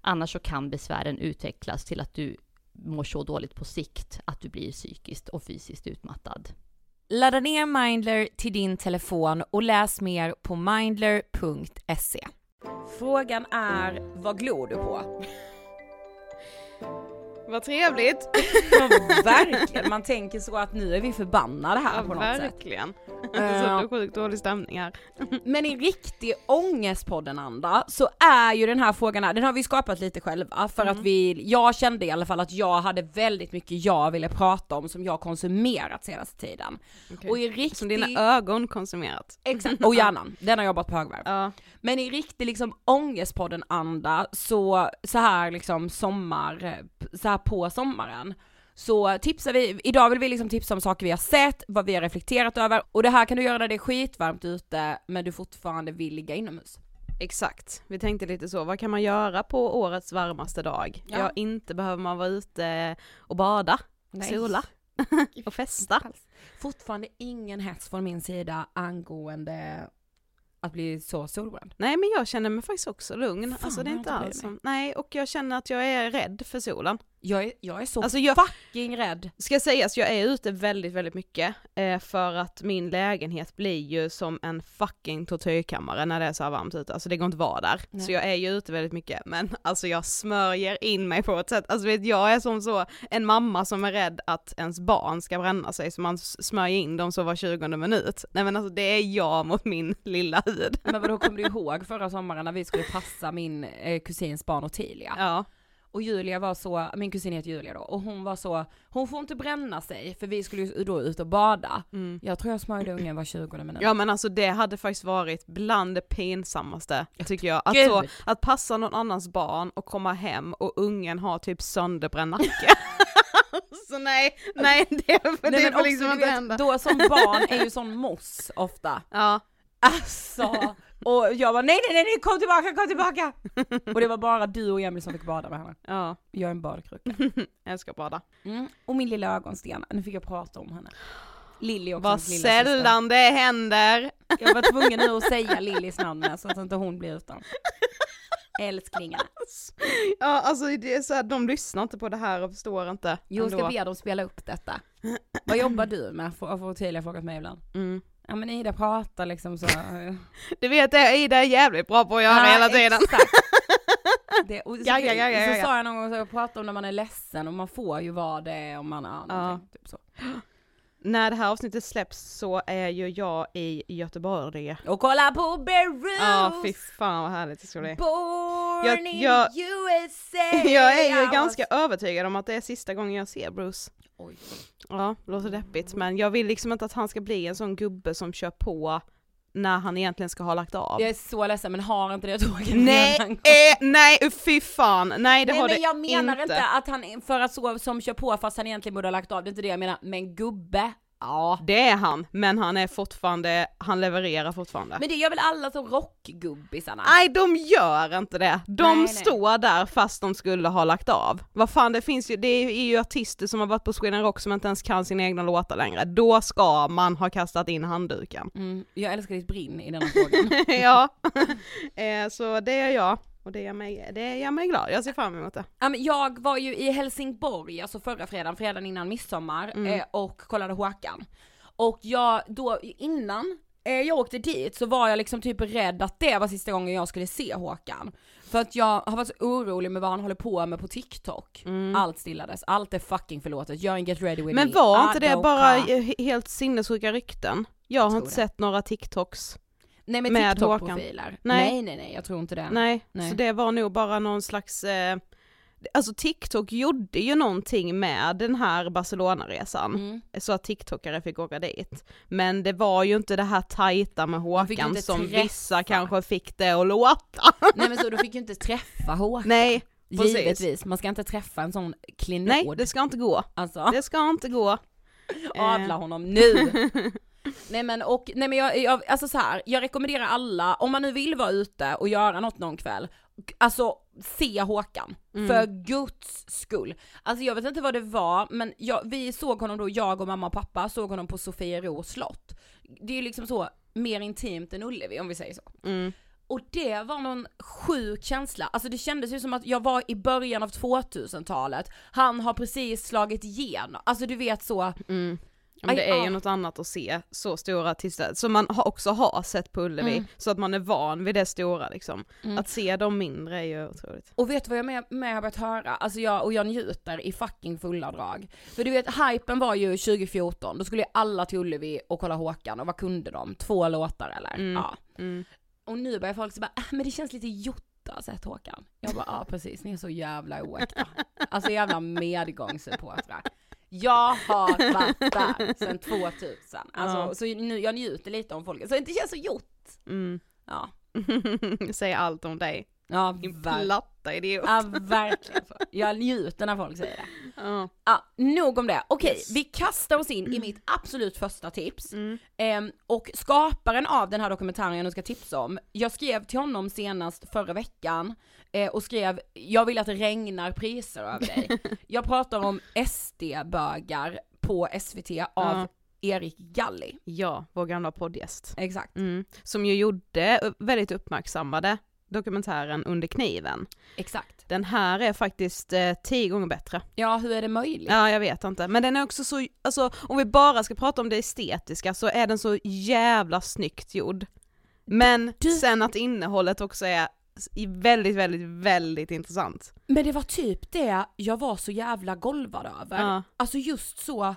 Annars så kan besvären utvecklas till att du mår så dåligt på sikt att du blir psykiskt och fysiskt utmattad. Ladda ner Mindler till din telefon och läs mer på mindler.se. Frågan är, vad glor du på? Vad trevligt! Ja, verkligen, man tänker så att nu är vi förbannade här Ja, på något sätt. verkligen. Ja. Så sjukt dålig stämning här. Men i riktig ångestpodden-anda så är ju den här frågan, här, den har vi skapat lite själva för Mm. att vi, jag kände i alla fall att jag hade väldigt mycket jag ville prata om som jag konsumerat senaste tiden. Och i riktig... Som dina ögon konsumerat. Exakt, och hjärnan, den har jobbat på högvarv. Ja. Men i riktig liksom ångestpodden-anda så, så här liksom sommar, så här på sommaren, så tipsar vi, idag vill vi liksom tipsa om saker vi har sett, vad vi har reflekterat över, och det här kan du göra när det är skitvarmt ute, men du fortfarande vill ligga inomhus. Exakt, vi tänkte lite så, vad kan man göra på årets varmaste dag? Ja. Ja, inte behöver man vara ute och bada, Nej. sola och festa. Fortfarande ingen hets från min sida angående att bli så solbränd. Nej men jag känner mig faktiskt också lugn, Fan, alltså det är inte alls som, nej och jag känner att jag är rädd för solen. Jag är, jag är så Alltså jag, fucking rädd. ska sägas, jag är ute väldigt, väldigt mycket eh, för att min lägenhet blir ju som en fucking tortyrkammare när det är så här varmt ute, alltså det går inte att vara där. Nej. Så jag är ju ute väldigt mycket, men alltså jag smörjer in mig på ett sätt, alltså vet jag är som så en mamma som är rädd att ens barn ska bränna sig så man smörjer in dem så var 20 minut. Nej men alltså det är jag mot min lilla hud. Men vadå, kommer du ihåg förra sommaren när vi skulle passa min eh, kusins barn Ottilia? Ja. Och Julia var så, min kusin heter Julia då, och hon var så, hon får inte bränna sig för vi skulle ju då ut och bada. Jag tror jag smörjde ungen var 20 minut. Mm. Ja men alltså det hade faktiskt varit bland det pinsammaste tycker jag. Att, så, att passa någon annans barn och komma hem och ungen har typ sönderbränd nacke. så nej, nej det, för Nej, det får liksom inte hända. då som barn är ju sån moss ofta. Ja. Alltså, och jag var nej nej nej nej, kom tillbaka, kom tillbaka! Och det var bara du och Emily som fick bada med henne. Ja, Jag är en badkruka. jag att bada. Mm. Och min lilla ögonsten, nu fick jag prata om henne. Lilly också, Vad sällan det händer. Jag var tvungen nu att säga Lillys namn så att inte hon blir utan. Älsklingarna. Ja alltså det är så här, de lyssnar inte på det här och förstår inte. Jag ska be dem spela upp detta. Vad jobbar du med? Får får Ottilia frågat mig ibland. Mm. Ja men Ida pratar liksom så. Du vet det, Ida är jävligt bra på att göra hela tiden. Exakt. Det, och så, Ja, ja, ja, ja, så ja. sa jag någon gång, så jag pratar om när man är ledsen och man får ju vara det om man, ja, Ja. typ så. När det här avsnittet släpps så är ju jag i Göteborg. Och kolla på Beirut! Ja fy fan vad härligt det ska bli. Born Jag- in jag- USA! Jag är ju ganska övertygad om att det är sista gången jag ser Bruce. Oj. Ja, låter deppigt men jag vill liksom inte att han ska bli en sån gubbe som kör på när han egentligen ska ha lagt av. Jag är så ledsen men har inte det tåget Nej, redan gått? eh, nej fy fan, nej det Nej har men det jag menar inte. inte. att han, för att så som kör på fast han egentligen borde ha lagt av, det är inte det jag menar, men gubbe, ja. Det är han, men han är fortfarande, han levererar fortfarande. Men det gör väl alla som rockgubbisarna? Nej de gör inte det, de Nej, nej. står där fast de skulle ha lagt av. Vad fan det finns ju, det är ju artister som har varit på Sweden Rock som inte ens kan sina egna låtar längre. Då ska man ha kastat in handduken. Mm, jag älskar ditt brinn i denna frågan. ja, eh, så det är jag. Och det gör, mig, det gör mig glad, jag ser fram emot det. Ja, men jag var ju i Helsingborg, alltså förra fredagen, fredagen innan midsommar, Mm. eh, och kollade Håkan. Och jag, då innan eh, jag åkte dit så var jag liksom typ rädd att det var sista gången jag skulle se Håkan. För att jag har varit så orolig med vad han håller på med på TikTok. Allt stillades, allt är fucking förlåtet, gör en get ready with Mm. Men me. var I inte det bara helt sinnessjuka rykten? Jag har Tror inte det. sett några TikToks. Nej med, med TikTok-profiler. Nej. Nej nej nej, jag tror inte det. Nej, Nej. så det var nog bara någon slags, eh, alltså TikTok gjorde ju någonting med den här Barcelona-resan. Mm. Så att TikTokare fick åka dit. Men det var ju inte det här tajta med Håkan som träffa. vissa kanske fick det att låta. Nej men så du fick ju inte träffa Håkan. Nej, precis. Givetvis, man ska inte träffa en sån klenod. Nej, det ska inte gå. Alltså. Det ska inte gå. adla Eh. honom nu. nej men och, nej men jag, jag, alltså så här, jag rekommenderar alla, om man nu vill vara ute och göra något någon kväll, alltså se Håkan. Mm. För guds skull. Alltså jag vet inte vad det var, men jag, vi såg honom då, jag och mamma och pappa såg honom på Sofiero slott. Det är ju liksom så mer intimt än Ullevi om vi säger så. Mm. Och det var någon sjuk känsla, alltså det kändes ju som att jag var i början av 2000-talet, han har precis slagit igenom, alltså du vet så, Mm. Ja, men det är ju ja. något annat att se så stora artister, som man har- också har sett på Ullevi, Mm. så att man är van vid det stora liksom. Mm. Att se dem mindre är ju otroligt. Och vet du vad jag med, med har börjat höra? Alltså jag, och jag njuter i fucking fulla drag. För du vet, hypen var ju 2014, då skulle ju alla till Ullevi och kolla Håkan, och vad kunde de? Två låtar eller? Mm. Ja. Mm. Och nu börjar folk så bara, äh, men det känns lite Jota sett Håkan. Jag bara, ja precis, ni är så jävla oäkta. Alltså jävla medgångssupportrar. Jag har varit där sedan 2000. Alltså, Ja. så nu, jag njuter lite om folket, så det känns så gjort. Mm. Ja. Säger allt om dig. Ja, Din platta idiot. ja, verkligen. Jag njuter när folk säger det. Ja. Ja, nog om det. Okej, Yes. vi kastar oss in i mitt absolut första tips. Mm. Ehm, och skaparen av den här dokumentären jag nu ska tipsa om, jag skrev till honom senast förra veckan eh, och skrev, jag vill att det regnar priser över dig. jag pratar om SD-bögar på SVT av Ja. Erik Galli. Ja, vår gamla poddgäst. Exakt. Mm. Som ju gjorde väldigt uppmärksammade dokumentären Under kniven. Exakt. Den här är faktiskt eh, tio gånger bättre. Ja, hur är det möjligt? Ja, jag vet inte. Men den är också så, alltså om vi bara ska prata om det estetiska så är den så jävla snyggt gjord. Men Du- sen att innehållet också är väldigt, väldigt, väldigt intressant. Men det var typ det jag var så jävla golvad över. Ja. Alltså just så,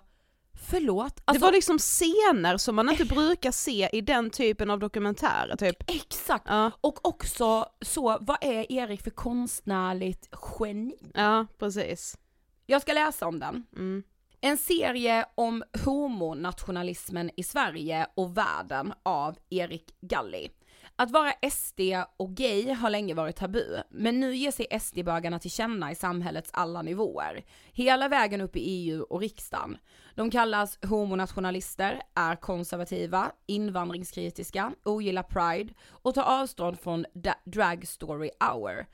förlåt. Alltså, det var liksom scener som man inte brukar se i den typen av dokumentärer typ. Exakt! Ja, Och också så, vad är Erik för konstnärligt geni? ja precis. Jag ska läsa om den. Mm. En serie om homonationalismen i Sverige och världen av Erik Galli. Att vara SD och gay har länge varit tabu, men nu ger sig SD-bögarna till känna i samhällets alla nivåer. Hela vägen upp i EU och riksdagen. De kallas homonationalister, är konservativa, invandringskritiska, ogillar pride och tar avstånd från da- drag story hour.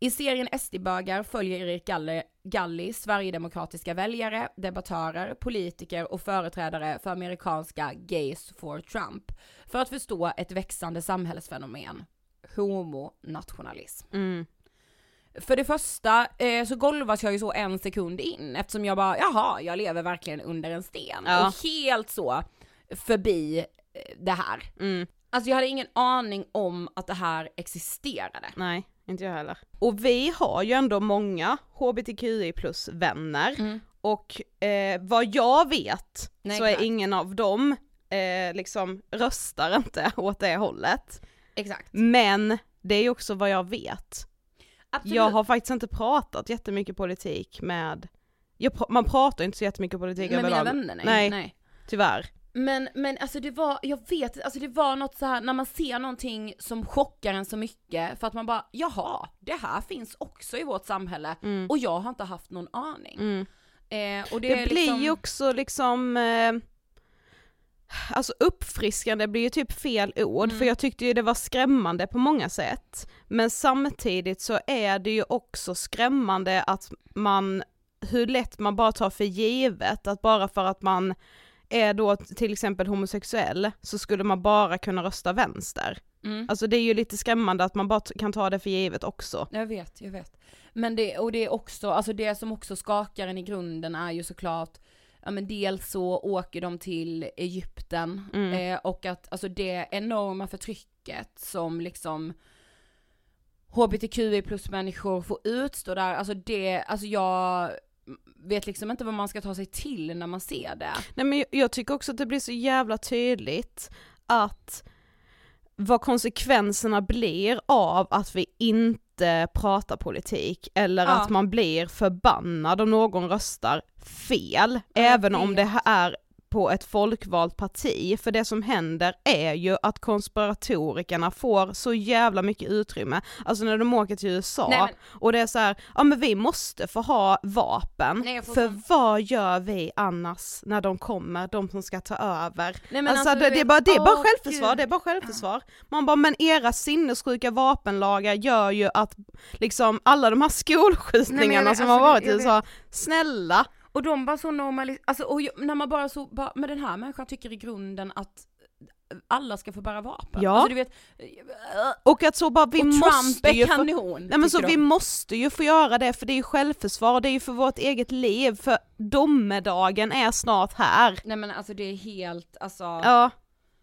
I serien SD-bögar följer Erik Galler Galli sverigedemokratiska väljare, debattörer, politiker och företrädare för amerikanska Gays for Trump för att förstå ett växande samhällsfenomen, homonationalism. Mm. För det första eh, så golvas jag ju så en sekund in eftersom jag bara, jaha, jag lever verkligen under en sten. Ja. Och helt så förbi eh, det här. Mm. Alltså jag hade ingen aning om att det här existerade. Nej, inte jag heller. Och vi har ju ändå många hbtqi plus vänner Mm. och eh, vad jag vet Nej, så är ingen av dem eh, liksom röstar inte åt det hållet. Exakt. Men det är ju också vad jag vet. Absolut. Jag har faktiskt inte pratat jättemycket politik med, jag, man pratar inte så jättemycket politik med mina överlag. vänner, nej. Nej. nej. Tyvärr. Men, men alltså det var, jag vet alltså det var något så här när man ser någonting som chockar en så mycket för att man bara, jaha, det här finns också i vårt samhälle Mm. och jag har inte haft någon aning. Mm. Eh, och det, Det, blir liksom, ju också liksom, eh, alltså uppfriskande blir ju typ fel ord, Mm. för jag tyckte ju det var skrämmande på många sätt. Men samtidigt så är det ju också skrämmande att man, hur lätt man bara tar för givet att bara för att man är då till exempel homosexuell så skulle man bara kunna rösta vänster. mm. Alltså det är ju lite skrämmande att man bara kan ta det för givet också. Jag vet, jag vet. Men det, och det är också, alltså det som också skakar en i grunden är ju såklart, ja men dels så åker de till Egypten Mm. eh, och att alltså det enorma förtrycket som liksom hbtqi plus människor får utstå där, alltså det, alltså jag vet liksom inte vad man ska ta sig till när man ser det. Nej men jag- jag tycker också att det blir så jävla tydligt att vad konsekvenserna blir av att vi inte pratar politik eller Ja. att man blir förbannad om någon röstar fel, även om det är på ett folkvalt parti, för det som händer är ju att konspiratorikerna får så jävla mycket utrymme, alltså när de åker till USA, Nej, men- och det är så här, ja men vi måste få ha vapen, Nej, för vad gör vi annars när de kommer, de som ska ta över? Nej, alltså, alltså, det, det, är bara, det är bara Åh, självförsvar, Gud. det är bara självförsvar. Man bara, men era sinnessjuka vapenlagar gör ju att liksom alla de här skolskjutningarna Nej, men som har alltså, varit i jag USA, snälla! Och de bara så normaliserar, alltså och ju- när man bara så, bara, men den här människan tycker i grunden att alla ska få bära vapen. Ja. Alltså du vet, Och att så bara, vi måste är ju kanon. Nej men så tycker vi de. måste ju få göra det för det är ju självförsvar, det är ju för vårt eget liv, för domedagen är snart här. Nej men alltså det är helt, alltså. Ja,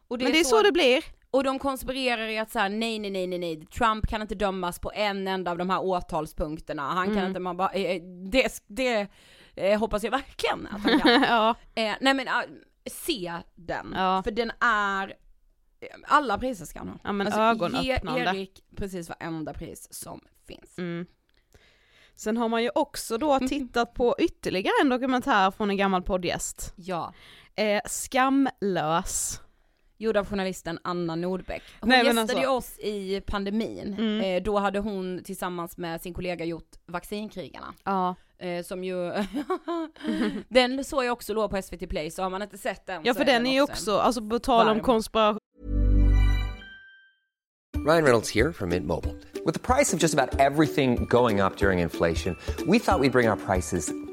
och men det är så det blir. Och de konspirerar i att så här, nej nej nej nej nej, Trump kan inte dömas på en enda av de här åtalspunkterna, han kan Mm. inte, man bara, eh, eh, det, det eh, hoppas jag verkligen att han kan. ja. eh, nej men ah, se den, Ja. för den är, eh, alla priser ska han ha. Ja, men alltså, ögonöppnande. Ge Erik precis varenda pris som finns. Mm. Sen har man ju också då tittat på ytterligare en dokumentär från en gammal poddgäst. Ja. Eh, Skamlös. Gjord av journalisten Anna Nordbeck. Hon Nej, gästade ju alltså- oss i pandemin, Mm. eh, då hade hon tillsammans med sin kollega gjort Vaccinkrigarna. Ja. Eh, som ju, den såg jag också låg på SVT Play så har man inte sett den Ja för den är ju också, alltså på tal om konspiration Ryan Reynolds here from Mint Mobile. With the price of just about everything going up during inflation, we thought we'd bring our prices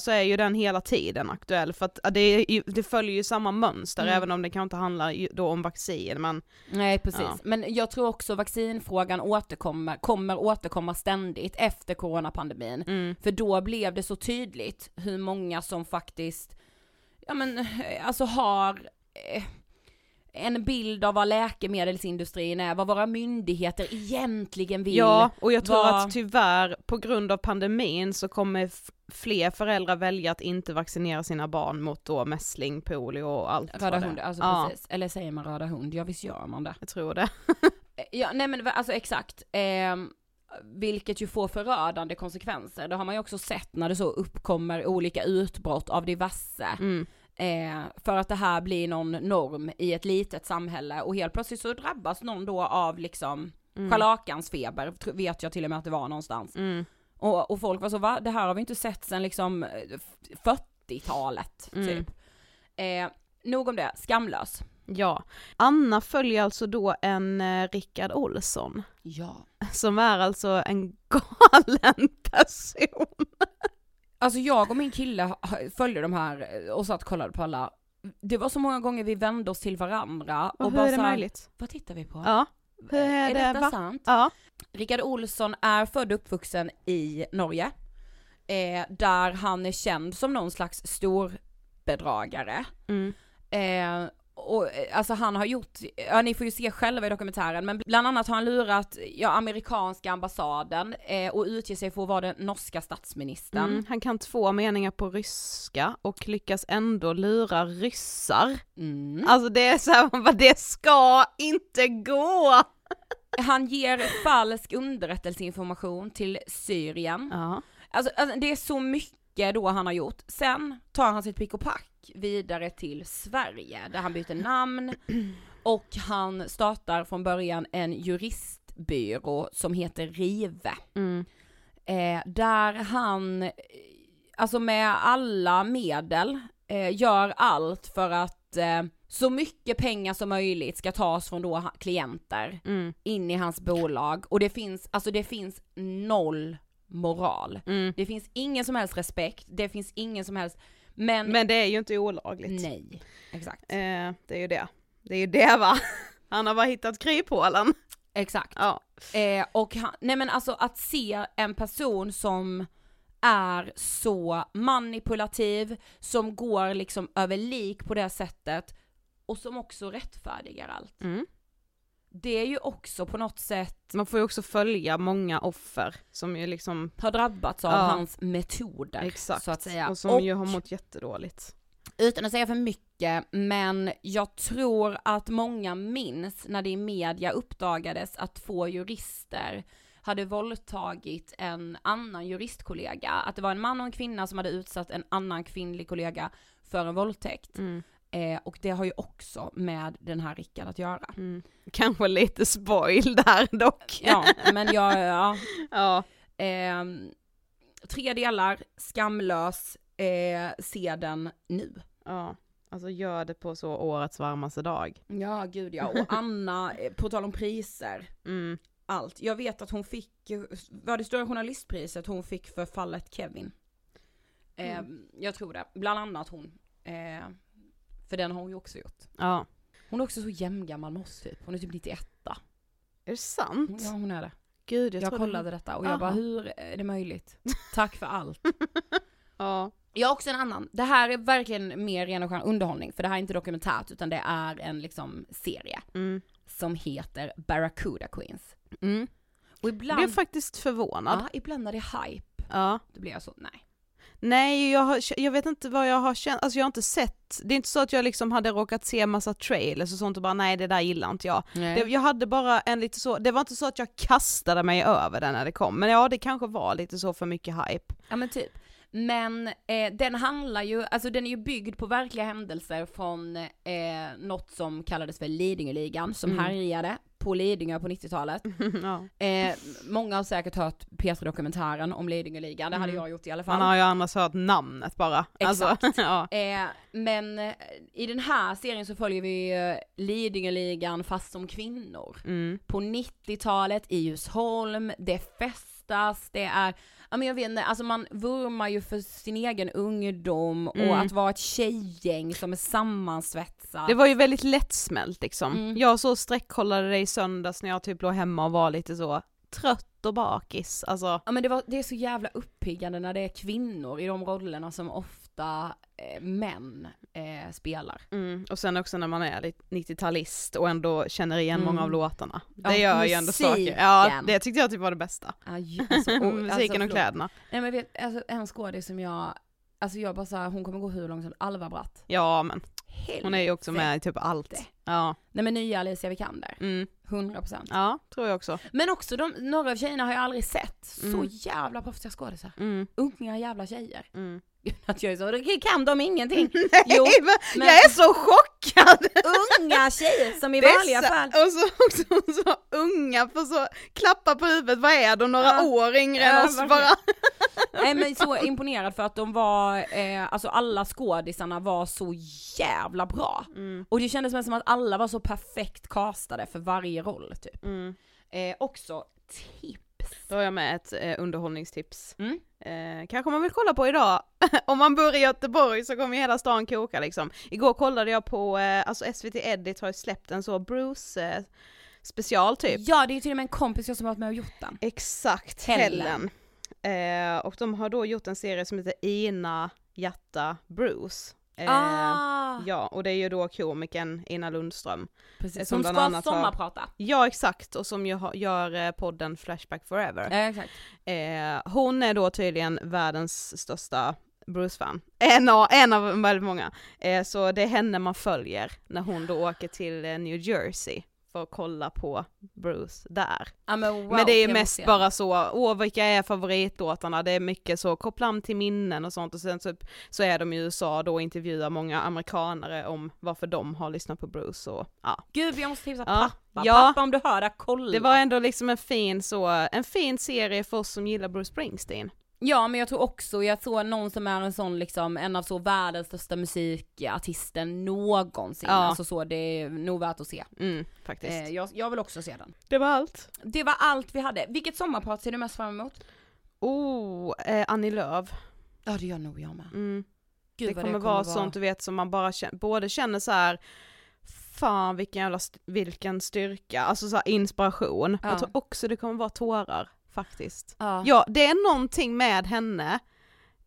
Så är ju den hela tiden aktuell för att det, det följer ju samma mönster Mm. även om det kanske inte handlar då om vaccin men Nej precis, Ja. men jag tror också vaccinfrågan återkommer, kommer återkomma ständigt efter coronapandemin. mm, För då blev det så tydligt hur många som faktiskt, ja men eh, alltså har eh, en bild av vad läkemedelsindustrin är, vad våra myndigheter egentligen vill. Ja, och jag tror vad- att tyvärr på grund av pandemin så kommer fler föräldrar välja att inte vaccinera sina barn mot då mässling, polio och allt Röda vad det- hund, alltså ja, precis. Eller säger man röda hund? Ja visst gör man det. jag tror det. Ja, nej men alltså exakt. Ehm, vilket ju får förödande konsekvenser. Det har man ju också sett när det så uppkommer olika utbrott av diverse. Mm. Eh, för att det här blir någon norm i ett litet samhälle och helt plötsligt så drabbas någon då av liksom Mm. tr- vet jag till och med att det var någonstans. Mm. Och, och folk var så, va? Det här har vi inte sett sedan liksom eh, f- 40-talet, Mm. typ. Eh, nog om det, skamlös. Ja. Anna följer alltså då en eh, Rickard Olsson, Ja. som är alltså en galen person. Alltså jag och min kille följde de här eh, och satt och kollade på alla. Det var så många gånger vi vände oss till varandra och, Och hur bara är det så här, möjligt? Vad tittar vi på? Ja. Hur är, är det? detta Va? sant? Ja. Rickard Olsson är född och uppvuxen i Norge. Eh, där han är känd som någon slags storbedragare. Mm. Eh, och eh, alltså han har gjort, ja ni får ju se själva i dokumentären, men bland annat har han lurat, ja amerikanska ambassaden eh, och utger sig för att vara den norska statsministern. Mm, han kan två meningar på ryska och lyckas ändå lura ryssar. Mm. Alltså det är så här, man bara, det ska inte gå! Han ger falsk underrättelseinformation till Syrien. Ja. Alltså, alltså det är så mycket då han har gjort. Sen tar han sitt pick och pack vidare till Sverige där han byter namn och han startar från början en juristbyrå som heter Rive. Mm. Eh, där han, eh, alltså med alla medel, eh, gör allt för att eh, så mycket pengar som möjligt ska tas från då klienter Mm. in i hans bolag och det finns, alltså det finns noll moral. Mm. Det finns ingen som helst respekt, det finns ingen som helst, men, Men det är ju inte olagligt. nej, exakt. Eh, det är ju det. Det är ju det va? Han har bara hittat kryphålen. Exakt. Ja. Eh, och han, nej men alltså att se en person som är så manipulativ, som går liksom över lik på det sättet och som också rättfärdigar allt. Mm. Det är ju också på något sätt Man får ju också följa många offer som ju liksom har drabbats av Ja. hans metoder Exakt. så att säga. Och som ju har mått jättedåligt. Utan att säga för mycket, men jag tror att många minns när det i media uppdagades att två jurister hade våldtagit en annan juristkollega, att det var en man och en kvinna som hade utsatt en annan kvinnlig kollega för en våldtäkt. Mm. Eh, och det har ju också med den här Rickard att göra. Mm. Kanske lite spoil där dock. Ja, men jag, ja. ja. Ehm, tre delar, skamlös, eh, se den nu. Ja, alltså gör det på så årets varmaste dag. Ja, gud ja. Och Anna, eh, på tal om priser, Mm. allt. Jag vet att hon fick, eh, var det stora journalistpriset hon fick för fallet Kevin? Eh, Mm. Jag tror det. Bland annat hon. För den har hon ju också gjort. Ja. Hon är också så jämngammal med oss typ. Hon är typ 91. Är det sant? Ja hon är det. Gud, jag, Jag, kollade detta och jag Aha. bara hur är det möjligt? Tack för allt. Ja. Jag har också en annan. Det här är verkligen mer ren och skär underhållning för det här är inte dokumentärt utan det är en liksom serie. Mm. Som heter Barracuda Queens. Mm. Och Jag ibland, blev faktiskt förvånad. ja, ibland när det är hype, Ja. då blir jag så, nej. Nej, jag, har, jag vet inte vad jag har känt, alltså jag har inte sett, det är inte så att jag liksom hade råkat se massa trailers och sånt och bara nej det där gillar inte jag. Det, jag hade bara en lite så, det var inte så att jag kastade mig över den när det kom, men ja det kanske var lite så för mycket hype. Ja men typ. Men eh, den handlar ju, alltså den är ju byggd på verkliga händelser från eh, något som kallades för Lidingöligan som Mm. härjade på Lidingö på 90-talet. ja. Eh, många har säkert hört P3-dokumentären om Lidingöligan, det hade Mm. jag gjort i alla fall. Man har ju annars hört namnet bara. Exakt. Alltså, ja. Eh, men eh, i den här serien så följer vi Lidingöligan fast som kvinnor. Mm. På 90-talet i Djursholm, det festas, det är, ja men jag vet inte, alltså man vurmar ju för sin egen ungdom och Mm. att vara ett tjejgäng som är sammansvetsat. Det var ju väldigt lättsmält liksom. Mm. Jag så sträckkollade det i söndags när jag typ låg hemma och var lite så trött och bakis, alltså. Ja men det, var, det är så jävla uppiggande när det är kvinnor i de rollerna som ofta eh, män eh, spelar. Mm. Och sen också när man är lite 90-talist och ändå känner igen Mm. många av låtarna. Det Ja, gör ju ändå saker. Ja, det tyckte jag typ var det bästa. Ja, ju- alltså, och- Musiken alltså, och kläderna. Nej men vet, alltså en skådis som jag, alltså jag bara såhär, hon kommer gå hur långt som Alva Bratt. Ja men, Helvete. hon är ju också med i typ allt. Ja. Nej men nya Alicia Vikander, Mm. 100%. Ja, tror jag också. Men också de, några av tjejerna har jag aldrig sett. Så Mm. jävla proffsiga skådisar. Mm. Unga jävla tjejer. Mm. Att jag är så, kan de ingenting? Nej, Jo, men jag är så chockad! Unga tjejer som i Dessa- vanliga fall. Och så också så unga, för så klappa på huvudet, vad är de, några Ja. år yngre Ja, än oss bara? Nej men så imponerad för att de var, eh, alltså alla skådisarna var så jävla bra. Mm. Och det kändes som att alla var så perfekt castade för varje roll typ. Mm. Eh, också tips. Då har jag med ett eh, underhållningstips. Mm. Eh, kanske man vill kolla på idag. Om man bor i Göteborg så kommer hela stan koka liksom. Igår kollade jag på, eh, alltså SVT Edit har ju släppt en så Bruce eh, special typ. Ja det är ju till och med en kompis jag som har varit med och gjort den. Exakt, Helen. Helen. Eh, och de har då gjort en serie som heter Ina, Hjärta, Bruce. Eh, Ah. Ja, och det är ju då komikern Ina Lundström. eh, Precis, som ska sommarprata. Ja exakt, och som har, gör eh, podden Flashback Forever. Ja, exakt. Eh, hon är då tydligen världens största Bruce-fan. En av, en av väldigt många. Eh, så det är henne man följer när hon då åker till eh, New Jersey för att kolla på Bruce där. Ja, men, wow, Men det är jag mest bara så, åh vilka är favoritlåtarna, det är mycket så, koppla an till minnen och sånt och sen så, så är de i USA då och intervjuar många amerikanare om varför de har lyssnat på Bruce och ja. Gud jag måste tipsa Ja. pappa, Ja. pappa om du hör det, kolla. Det var ändå liksom en fin så, en fin serie för oss som gillar Bruce Springsteen. Ja men jag tror också, jag såg någon som är en sån liksom, en av så världens största musikartister någonsin. Ja. Alltså så, det är nog värt att se. Mm, faktiskt. Eh, jag, jag vill också se den. Det var allt. Det var allt vi hade. Vilket sommarprat ser du mest fram emot? Oh, eh, Annie Lööf. Ja det gör nog jag med. Mm. Gud, det vad kommer vara sånt du vet som man bara känner, både känner så här. fan vilken jävla, st- vilken styrka, alltså så här inspiration. Ja. Jag tror också det kommer vara tårar faktiskt. Ja. Ja, det är någonting med henne,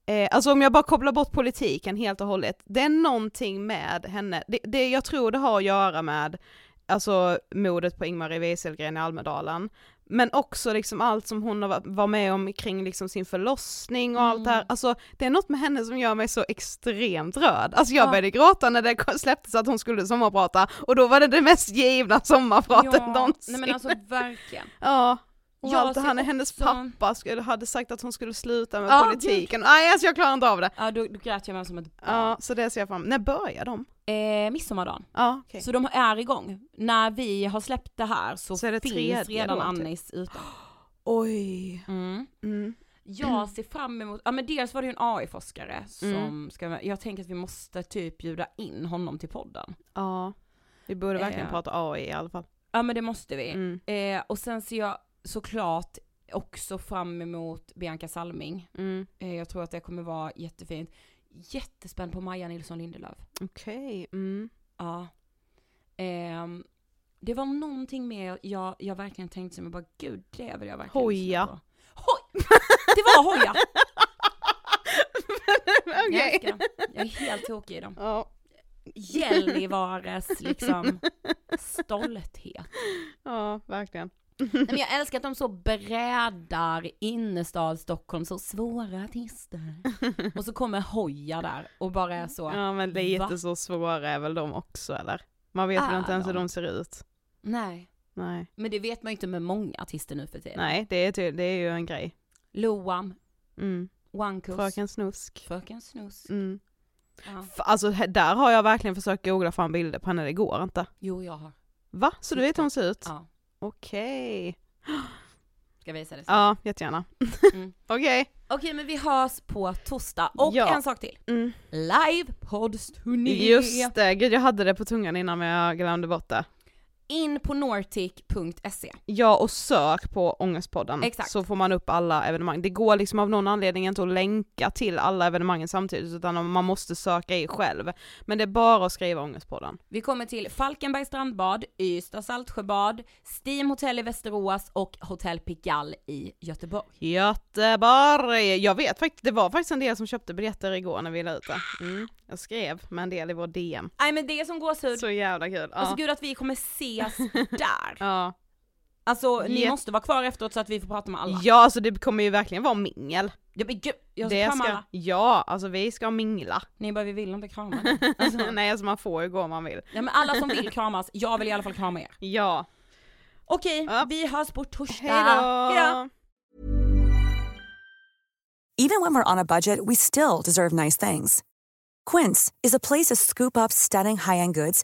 eh, alltså om jag bara kopplar bort politiken helt och hållet, det är någonting med henne, det, det jag tror det har att göra med, alltså mordet på Ingmarie Wieselgren i Almedalen, men också liksom allt som hon var med om kring liksom sin förlossning och allt det här, alltså det är något med henne som gör mig så extremt rörd. Alltså jag Ja. började gråta när det släpptes att hon skulle sommarprata och då var det det mest givna sommarpratet Ja, någonsin. nej men alltså verkligen. Ja. Och Jag allt här när hennes pappa hade sagt att hon skulle sluta med Ja, politiken. Nej alltså jag klarar inte av det. Ja då, då grät jag med som ett. Ja, så det ser jag fram När börjar de? Eh, midsommardagen. Ja, okej. Så de är igång. När vi har släppt det här så, Så är det finns redan då, typ? Annis ute. Oj. Mm. Mm. Jag ser fram emot, ja men dels var det ju en AI-forskare som Mm. ska, jag tänker att vi måste typ bjuda in honom till podden. Ja. Vi borde verkligen Eh. prata AI i alla fall. Ja men det måste vi. Mm. Eh, och sen ser jag såklart också fram emot Bianca Salming. Mm. Eh, jag tror att det kommer vara jättefint. Jättespänd på Maja Nilsson Lindelöf. Okej. Mm. Ja. Ehm, det var någonting mer jag, jag verkligen tänkte som jag bara, gud det vill jag verkligen Hoja. på. Hoj! Det var hoja! Jag älskar dem. Jag är helt tokig i dem. Ja. Gällivares liksom stolthet. ja, verkligen. Nej, men jag älskar att de så brädar innerstad Stockholm, så svåra artister. Och så kommer Hoja där och bara är så, Ja men lite så svåra är väl de också eller? Man vet väl inte ens hur de? ser ut. nej. Nej. Men det vet man ju inte med många artister nu för tiden. Nej, det är, det är ju en grej. Loam, Mm. Wankus, Fröken Snusk. Fröken Snus. Mm. Ja. Alltså där har jag verkligen försökt googla fram bilder på henne, det går inte. Jo, jag har. Va? Så du vet hur hon ser ut? Ja. Okej. Ska jag visa det sen? Ja, jättegärna. Mm. Okej. Okej, men vi hörs på torsdag. Och Ja. en sak till. Mm. Live-poddsturné! Just det, gud jag hade det på tungan innan men jag glömde bort det. In på nortic.se. Ja och sök på Ångestpodden Exakt. så får man upp alla evenemang. Det går liksom av någon anledning inte att länka till alla evenemangen samtidigt utan man måste söka i själv. Men det är bara att skriva Ångestpodden. Vi kommer till Falkenbergs strandbad, Ystad Saltsjöbad, Steam Hotel i Västerås och Hotell Pigalle i Göteborg. Göteborg! Jag vet faktiskt, det var faktiskt en del som köpte biljetter igår när vi la ut det. Mm. Jag skrev med en del i vår DM. Nej men det är som gåshud. Så jävla kul. Ja. Alltså gud att vi kommer ses där. ja. Alltså ni Jätte- måste vara kvar efteråt så att vi får prata med alla. ja, alltså det kommer ju verkligen vara mingel. Ja, men gud, jag ska Det krama ska, alla. ja, alltså vi ska mingla. Ni bara, vi vill inte krama. Alltså, Nej, alltså man får ju gå om man vill. ja, men alla som vill kramas, jag vill i alla fall krama er. Ja. Okej, Ja. vi hörs på torsdag. Hejdå! Hejdå! Even when we're on a budget, we still deserve nice things. Quince is a place to scoop up stunning high-end goods